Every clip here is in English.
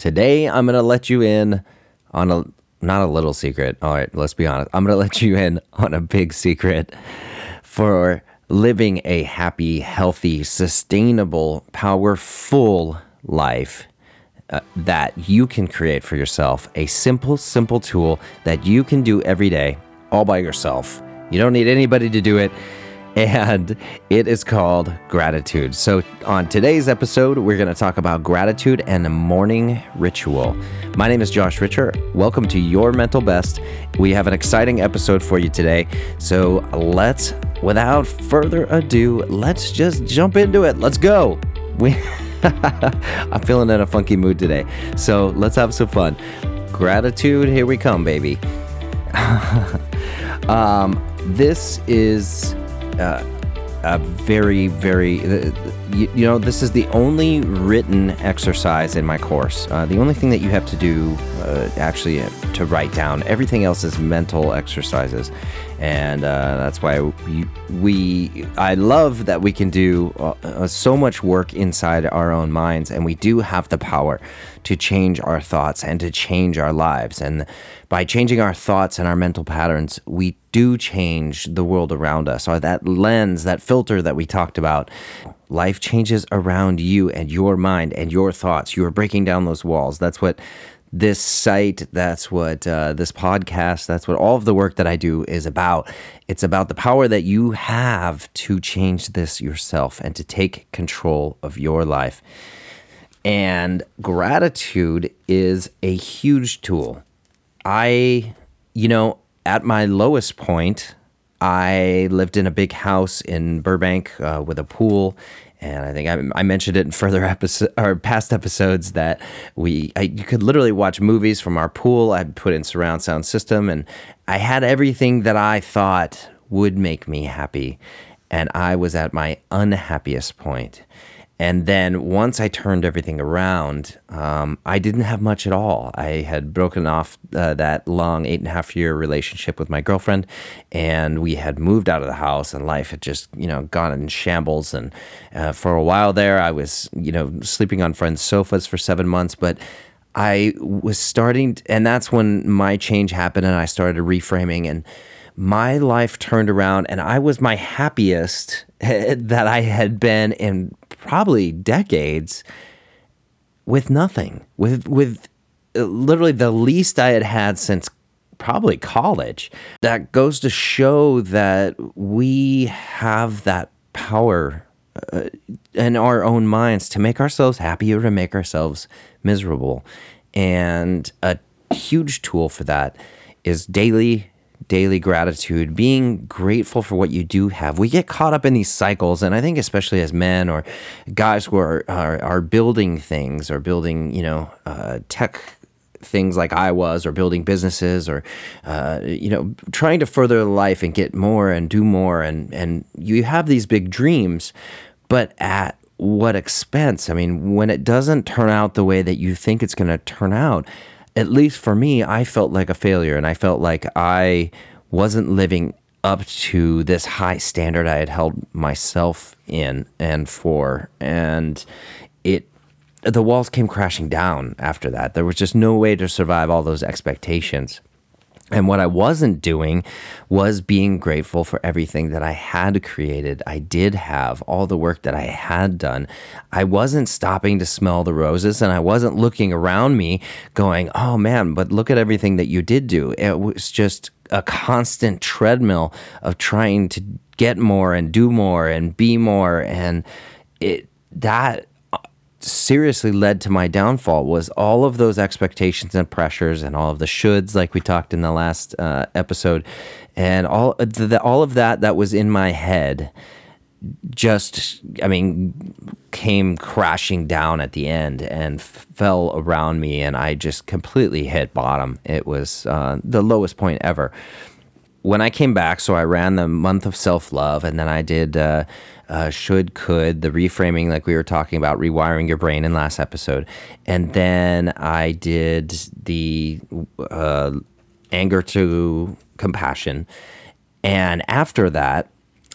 Today, I'm going to let you in on a not a little secret. All right, let's be honest. I'm going to let you in on a big secret for living a happy, healthy, sustainable, powerful life uh, that you can create for yourself. A simple, simple tool that you can do every day all by yourself. You don't need anybody to do it and it is called gratitude. So, on today's episode, we're going to talk about gratitude and morning ritual. My name is Josh Richer. Welcome to Your Mental Best. We have an exciting episode for you today. So, let's, without further ado, let's just jump into it. Let's go. We. I'm feeling in a funky mood today. So let's have some fun. Gratitude, here we come, baby. um, this is uh, a very, very, uh, you, you, know, this is the only written exercise in my course. Uh, the only thing that you have to do, uh, actually, uh, to write down. Everything else is mental exercises, and uh, that's why we, we, I love that we can do so much work inside our own minds, and we do have the power to change our thoughts and to change our lives. And by changing our thoughts and our mental patterns, we do change the world around us, or that lens, that filter that we talked about. Life changes around you and your mind and your thoughts. You are breaking down those walls. That's what this site, that's what uh, this podcast, that's what all of the work that I do is about. It's about the power that you have to change this yourself and to take control of your life. And gratitude is a huge tool. I, you know, at my lowest point, I lived in a big house in Burbank uh, with a pool. And I think I, I, mentioned it in further episode or past episodes that we I, you could literally watch movies from our pool. I'd put in surround sound system, and I had everything that I thought would make me happy. And I was at my unhappiest point. And then once I turned everything around, um, I didn't have much at all. I had broken off uh, that long eight and a half year relationship with my girlfriend, and we had moved out of the house, and life had just, you know, gone in shambles. And uh, for a while there, I was, you know, sleeping on friends' sofas for seven months. But I was starting, and that's when my change happened, and I started reframing and my life turned around and I was my happiest that I had been in probably decades with nothing, with with uh, literally the least I had had since probably college. That goes to show that we have that power uh, in our own minds to make ourselves happy or to make ourselves miserable. And a huge tool for that is daily daily gratitude, being grateful for what you do have. We get caught up in these cycles, and I think especially as men or guys who are are, are building things or building, you know, uh, tech things like I was, or building businesses, or uh, you know, trying to further life and get more and do more, and and you have these big dreams, but at what expense? I mean, when it doesn't turn out the way that you think it's going to turn out, at least for me, I felt like a failure and I felt like I wasn't living up to this high standard I had held myself in and for. And it, the walls came crashing down after that. There was just no way to survive all those expectations. And what I wasn't doing was being grateful for everything that I had created. I did have all the work that I had done. I wasn't stopping to smell the roses and I wasn't looking around me going, oh man, but look at everything that you did do. It was just a constant treadmill of trying to get more and do more and be more. And it, that seriously led to my downfall was all of those expectations and pressures and all of the shoulds like we talked in the last uh, episode. And all the, all of that that was in my head just i mean came crashing down at the end and fell around me and i just completely hit bottom. It was uh, the lowest point ever when I came back, so I ran the month of self love, and then I did uh, uh, should, could, the reframing, like we were talking about, rewiring your brain in last episode, and then I did the uh, anger to compassion, and after that,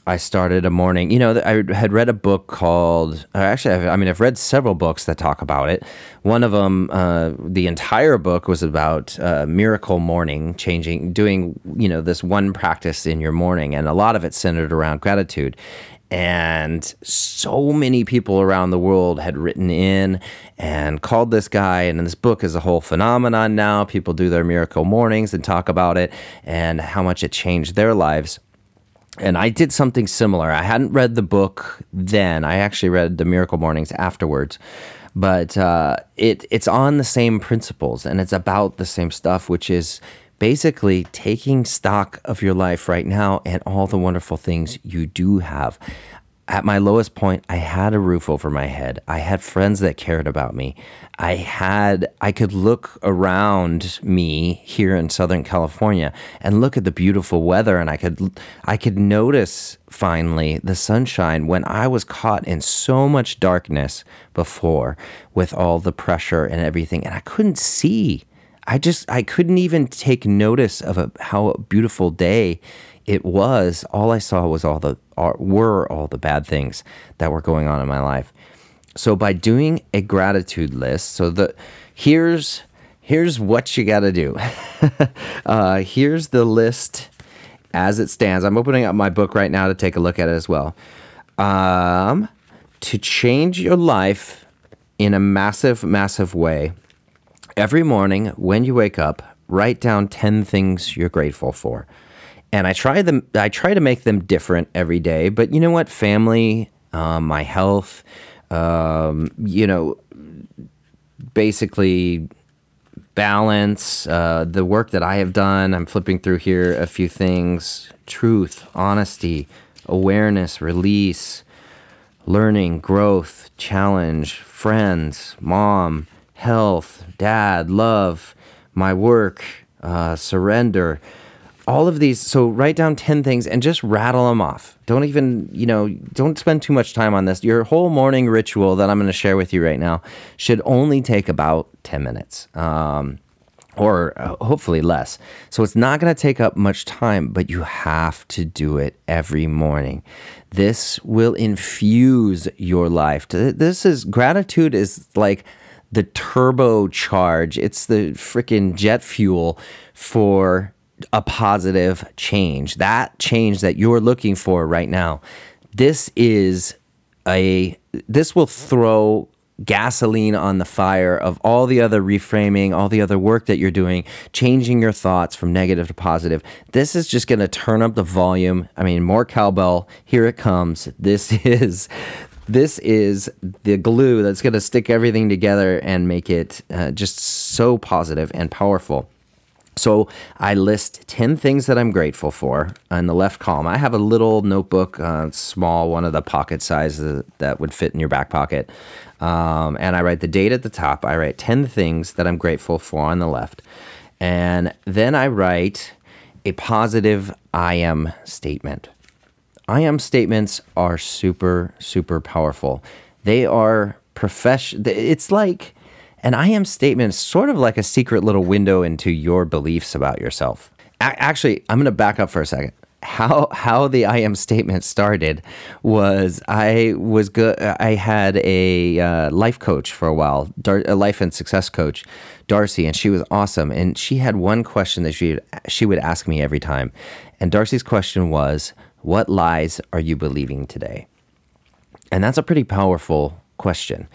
I started a morning. You know, I had read a book called. Actually, I mean, I've read several books that talk about it. One of them, uh, the entire book was about uh, miracle morning, changing, doing, you know, this one practice in your morning, and a lot of it centered around gratitude. And so many people around the world had written in and called this guy. And this book is a whole phenomenon now. People do their miracle mornings and talk about it and how much it changed their lives and I did something similar. I hadn't read the book then. I actually read the Miracle Mornings afterwards, but uh, it it's on the same principles and it's about the same stuff, which is basically taking stock of your life right now and all the wonderful things you do have at my lowest point, I had a roof over my head. I had friends that cared about me. I had, I could look around me here in Southern California and look at the beautiful weather and I could, I could notice finally the sunshine when I was caught in so much darkness before with all the pressure and everything. And I couldn't see. I just, I couldn't even take notice of a, how beautiful day it was all I saw was all the were all the bad things that were going on in my life. So by doing a gratitude list, so the here's here's what you got to do. uh, here's the list as it stands. I'm opening up my book right now to take a look at it as well. Um, to change your life in a massive, massive way, every morning when you wake up, write down 10 things you're grateful for and I try them. I try to make them different every day. But you know what? Family, um, my health, um, you know, basically balance, uh, the work that I have done. I'm flipping through here a few things: truth, honesty, awareness, release, learning, growth, challenge, friends, mom, health, dad, love, my work, uh, surrender all of these so write down 10 things and just rattle them off. Don't even you know don't spend too much time on this. Your whole morning ritual that i'm going to share with you right now should only take about 10 minutes um, or uh, hopefully less. So it's not going to take up much time but you have to do it every morning. This will infuse your life. This is gratitude is like the turbo charge. It's the freaking jet fuel for a positive change, that change that you're looking for right now. This is a this will throw gasoline on the fire of all the other reframing, all the other work that you're doing, changing your thoughts from negative to positive. This is just going to turn up the volume. I mean, more cowbell. Here it comes. This is this is the glue that's going to stick everything together and make it uh, just so positive and powerful. So I list 10 things that I'm grateful for in the left column. I have a little notebook, uh, small, one of the pocket sizes that would fit in your back pocket. Um, and I write the date at the top. I write 10 things that I'm grateful for on the left. And then I write a positive I am statement. I am statements are super, super powerful. They are profession. It's like an I am statement is sort of like a secret little window into your beliefs about yourself. A- actually, I'm going to back up for a second. How how the I am statement started was I was good. I had a uh, life coach for a while, Dar- a life and success coach, Darcy, and she was awesome. And she had one question that she she would ask me every time, and Darcy's question was, "What lies are you believing today?" And that's a pretty powerful question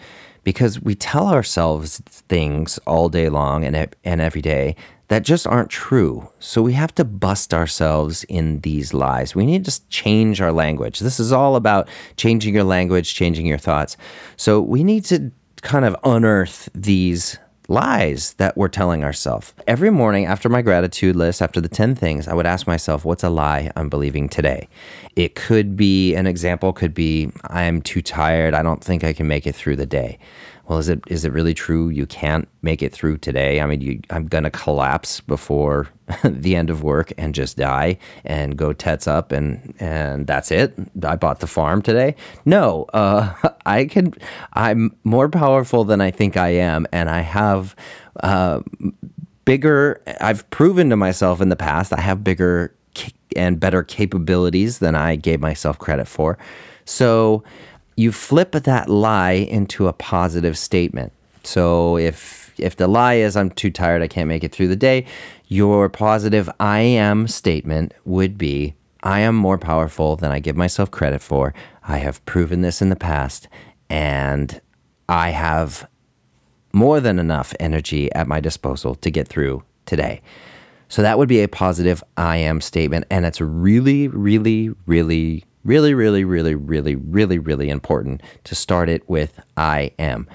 because we tell ourselves things all day long and, and every day that just aren't true. So we have to bust ourselves in these lies. We need to change our language. This is all about changing your language, changing your thoughts. So we need to kind of unearth these lies that we're telling ourselves. Every morning after my gratitude list, after the 10 things, I would ask myself, what's a lie I'm believing today? It could be an example, could be, I'm too tired. I don't think I can make it through the day well, is it is it really true you can't make it through today? I mean, you, I'm gonna collapse before the end of work and just die and go tets up and and that's it. I bought the farm today. No, uh, I can. I'm more powerful than I think I am, and I have. Uh, bigger i've proven to myself in the past i have bigger and better capabilities than I gave myself credit for. So you flip that lie into a positive statement. So if if the lie is I'm too tired, I can't make it through the day, your positive I am statement would be I am more powerful than I give myself credit for. I have proven this in the past and I have more than enough energy at my disposal to get through today. So that would be a positive I am statement. And it's really, really, really, really, really, really, really, really, really important to start it with I am.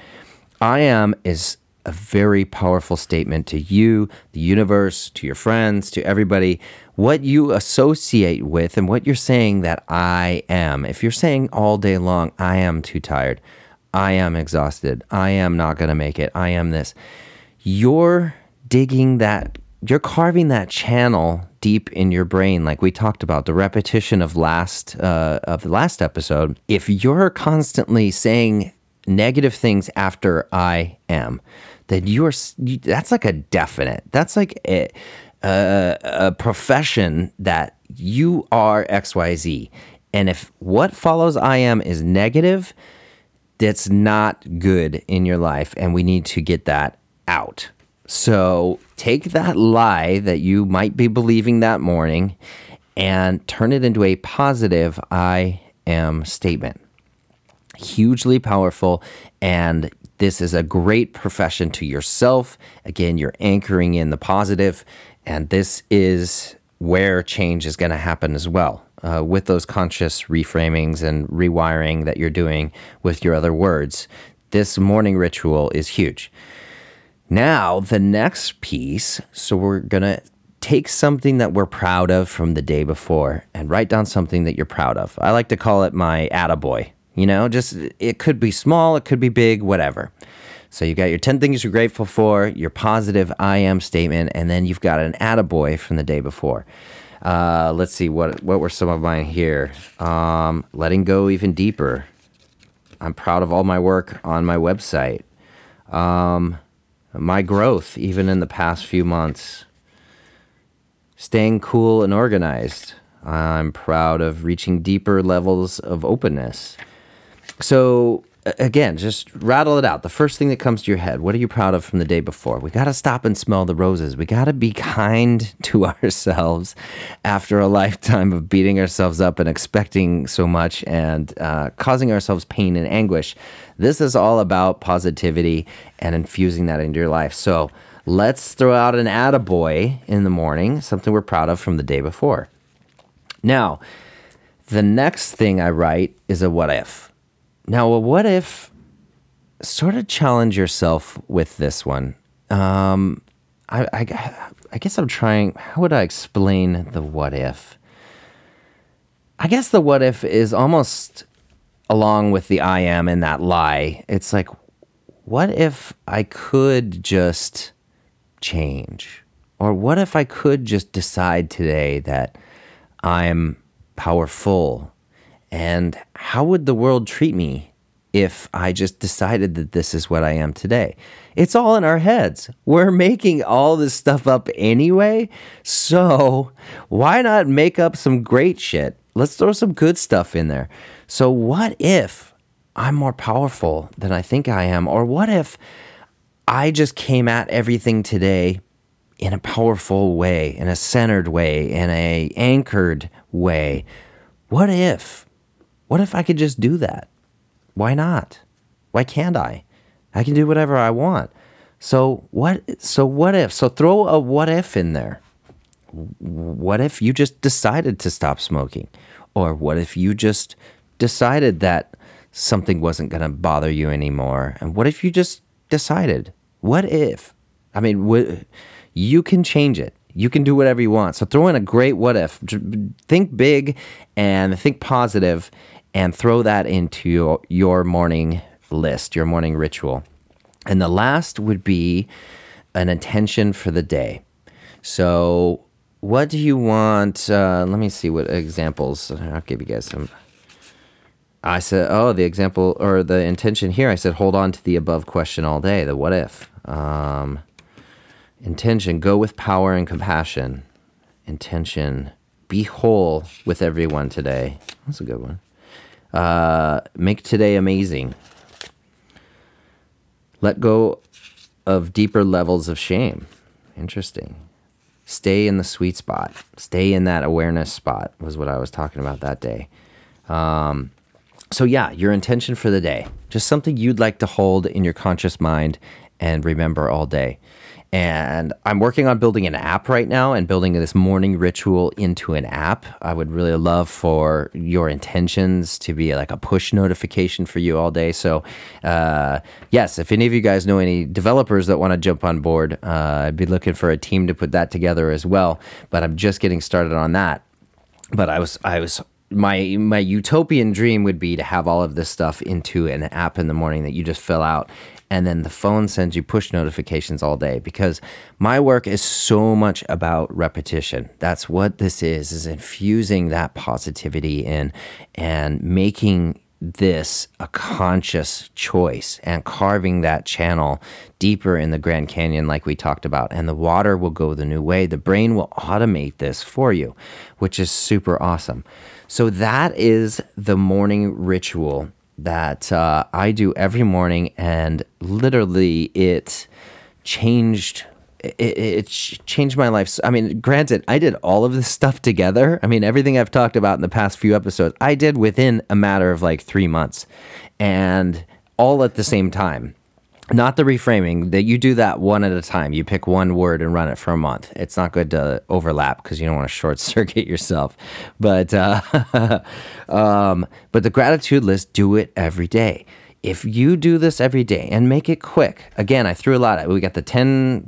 I am is a very powerful statement to you, the universe, to your friends, to everybody. What you associate with and what you're saying that I am. If you're saying all day long, I am too tired, I am exhausted, I am not going to make it, I am this, you're digging that, you're carving that channel deep in your brain, like we talked about the repetition of last uh, of the last episode. If you're constantly saying negative things after I am, then you're that's like a definite. That's like a, a, a profession that you are XYZ. And if what follows I am is negative, that's not good in your life. And we need to get that out. So take that lie that you might be believing that morning and turn it into a positive I am statement. Hugely powerful. And this is a great profession to yourself. Again, you're anchoring in the positive, and this is where change is going to happen as well. Uh, with those conscious reframings and rewiring that you're doing with your other words, this morning ritual is huge. Now, the next piece, so we're going to take something that we're proud of from the day before and write down something that you're proud of. I like to call it my attaboy. You know, just it could be small, it could be big, whatever. So you got your 10 things you're grateful for, your positive I am statement, and then you've got an attaboy from the day before. Uh, let's see, what, what were some of mine here? Um, letting go even deeper. I'm proud of all my work on my website. Um, my growth, even in the past few months. Staying cool and organized. I'm proud of reaching deeper levels of openness. So again, just rattle it out. The first thing that comes to your head. What are you proud of from the day before? We got to stop and smell the roses. We got to be kind to ourselves after a lifetime of beating ourselves up and expecting so much and uh, causing ourselves pain and anguish. This is all about positivity and infusing that into your life. So let's throw out an attaboy in the morning, something we're proud of from the day before. Now, the next thing I write is a what if. Now, what if sort of challenge yourself with this one? Um, I, I, I guess I'm trying. How would I explain the what if? I guess the what if is almost along with the I am and that lie. It's like, what if I could just change? Or what if I could just decide today that I'm powerful and how would the world treat me if I just decided that this is what I am today? It's all in our heads. We're making all this stuff up anyway. So why not make up some great shit? Let's throw some good stuff in there. So, what if I'm more powerful than I think I am? Or what if I just came at everything today in a powerful way, in a centered way, in a anchored way? What if what if I could just do that? Why not? Why can't I? I can do whatever I want. So what so what if? So throw a what if in there. What if you just decided to stop smoking? Or what if you just decided that something wasn't going to bother you anymore? And what if you just decided? What if? I mean, you can change it. You can do whatever you want. So throw in a great what if. Think big and think positive and throw that into your, morning list, your morning ritual. And the last would be an intention for the day. So, what do you want? Uh, let me see what examples. I'll give you guys some. I said, oh, the example or the intention here, I said, hold on to the above question all day, the what if. Um, intention, go with power and compassion. Intention, Be whole with everyone today. That's a good one. Uh, make today amazing. Let go of deeper levels of shame. Interesting. Stay in the sweet spot. Stay in that awareness spot, was what I was talking about that day. Um, so, yeah, your intention for the day, just something you'd like to hold in your conscious mind and remember all day. And I'm working on building an app right now and building this morning ritual into an app. I would really love for your intentions to be like a push notification for you all day. So, uh, yes, if any of you guys know any developers that want to jump on board, uh, I'd be looking for a team to put that together as well. But I'm just getting started on that. But I was, I was my my utopian dream would be to have all of this stuff into an app in the morning that you just fill out and then the phone sends you push notifications all day because my work is so much about repetition that's what this is is infusing that positivity in and making this a conscious choice and carving that channel deeper in the Grand Canyon, like we talked about. And the water will go the new way. The brain will automate this for you, which is super awesome. So, that is the morning ritual that uh, I do every morning, and literally it changed. It, it, changed my life. I mean, granted, I did all of this stuff together. I mean, everything I've talked about in the past few episodes, I did within a matter of like three months, and all at the same time not the reframing that you do that one at a time. You pick one word and run it for a month. It's not good to overlap because you don't want to short circuit yourself. But uh, um, but the gratitude list do it every day. If you do this every day and make it quick again i threw a lot of we got the 10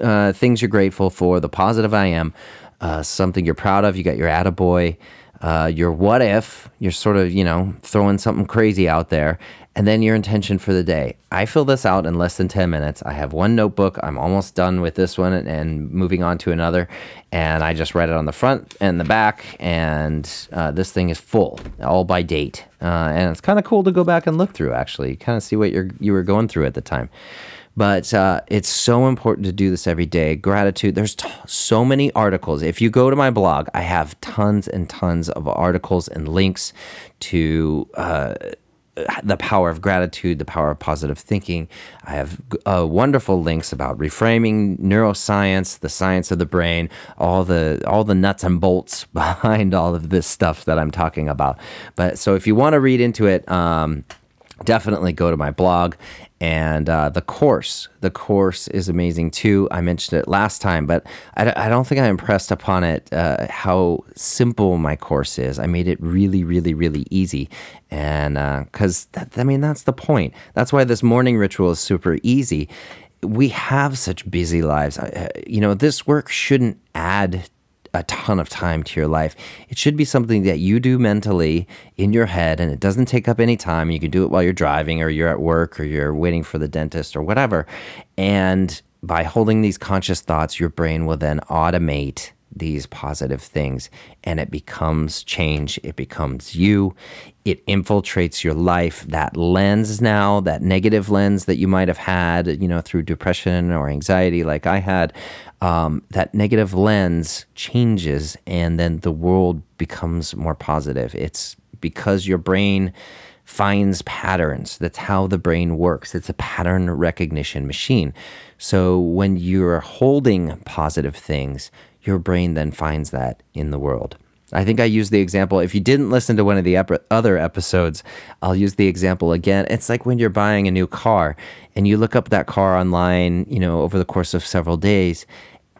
uh, things you're grateful for the positive i am uh, something you're proud of you got your attaboy uh, your what if you're sort of you know throwing something crazy out there and then your intention for the day. I fill this out in less than 10 minutes. I have one notebook. I'm almost done with this one and, and moving on to another. And I just write it on the front and the back. And uh, this thing is full, all by date. Uh, and it's kind of cool to go back and look through, actually, kind of see what you're, you were going through at the time. But uh, it's so important to do this every day. Gratitude. There's t- so many articles. If you go to my blog, I have tons and tons of articles and links to uh, the power of gratitude, the power of positive thinking. I have uh, wonderful links about reframing neuroscience, the science of the brain, all the all the nuts and bolts behind all of this stuff that I'm talking about. But so if you want to read into it. Um, definitely go to my blog. And uh, the course the course is amazing too. I mentioned it last time but i, I don't think i impressed upon it uh, how simple my course is. I made it really really really easy. And because uh, i mean that's the point. That's why this morning ritual is super easy. We have such busy lives. You know this work shouldn't add a ton of time to your life. It should be something that you do mentally in your head and it doesn't take up any time. You can do it while you're driving or you're at work or you're waiting for the dentist or whatever. And by holding these conscious thoughts, your brain will then automate these positive things and it becomes change. It becomes you. It infiltrates your life. That lens now, that negative lens that you might have had, you know, through depression or anxiety, like I had, um, that negative lens changes and then the world becomes more positive. It's because your brain finds patterns. That's how the brain works. It's a pattern recognition machine. So when you're holding positive things, your brain then finds that in the world. I think I used the example. If you didn't listen to one of the ep- other episodes, I'll use the example again. It's like when you're buying a new car and you look up that car online, you know, over the course of several days,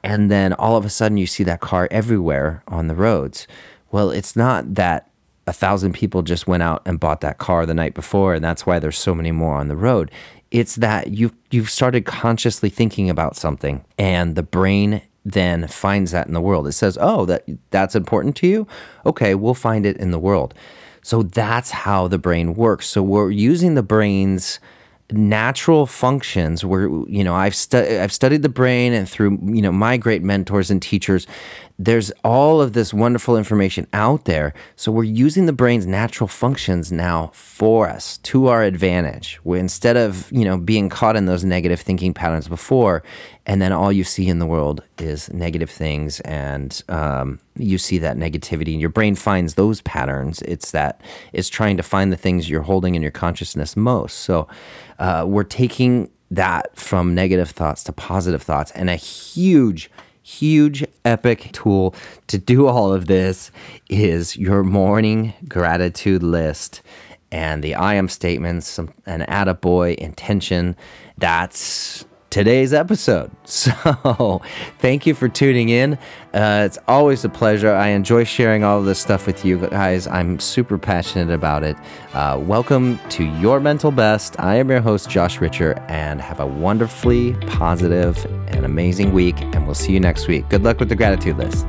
and then all of a sudden you see that car everywhere on the roads. Well, it's not that a thousand people just went out and bought that car the night before, and that's why there's so many more on the road. It's that you've you've started consciously thinking about something, and the brain then finds that in the world. It says, "Oh, that that's important to you. Okay, we'll find it in the world." So that's how the brain works. So we're using the brain's natural functions where you know I've stu- I've studied the brain and through you know my great mentors and teachers there's all of this wonderful information out there. So we're using the brain's natural functions now for us to our advantage. Instead of, you know, being caught in those negative thinking patterns before, and then all you see in the world is negative things, and um, you see that negativity, and your brain finds those patterns. It's that it's trying to find the things you're holding in your consciousness most. So uh, we're taking that from negative thoughts to positive thoughts, and a huge huge epic tool to do all of this is your morning gratitude list and the I am statements, an attaboy intention. That's today's episode. So, thank you for tuning in. Uh, it's always a pleasure. I enjoy sharing all of this stuff with you guys. I'm super passionate about it. Uh, welcome to Your Mental Best. I am your host, Josh Richer, and have a wonderfully positive and amazing week. And we'll see you next week. Good luck with the gratitude list.